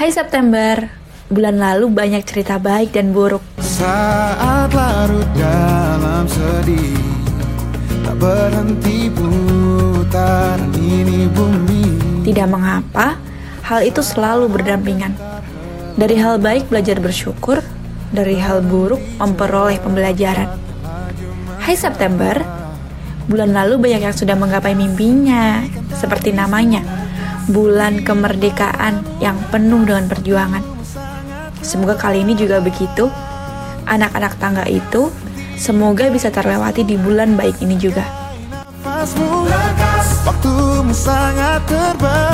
Hai September, bulan lalu banyak cerita baik dan buruk. Saat larut dalam sedih Tak berhenti putar ini bumi Tidak mengapa, hal itu selalu berdampingan. Dari hal baik belajar bersyukur, dari hal buruk memperoleh pembelajaran. Hai September, bulan lalu banyak yang sudah menggapai mimpinya, seperti namanya, bulan kemerdekaan yang penuh dengan perjuangan. Semoga kali ini juga begitu. Anak-anak tangga itu semoga bisa terlewati di bulan baik ini juga. Waktumu sangat terbatas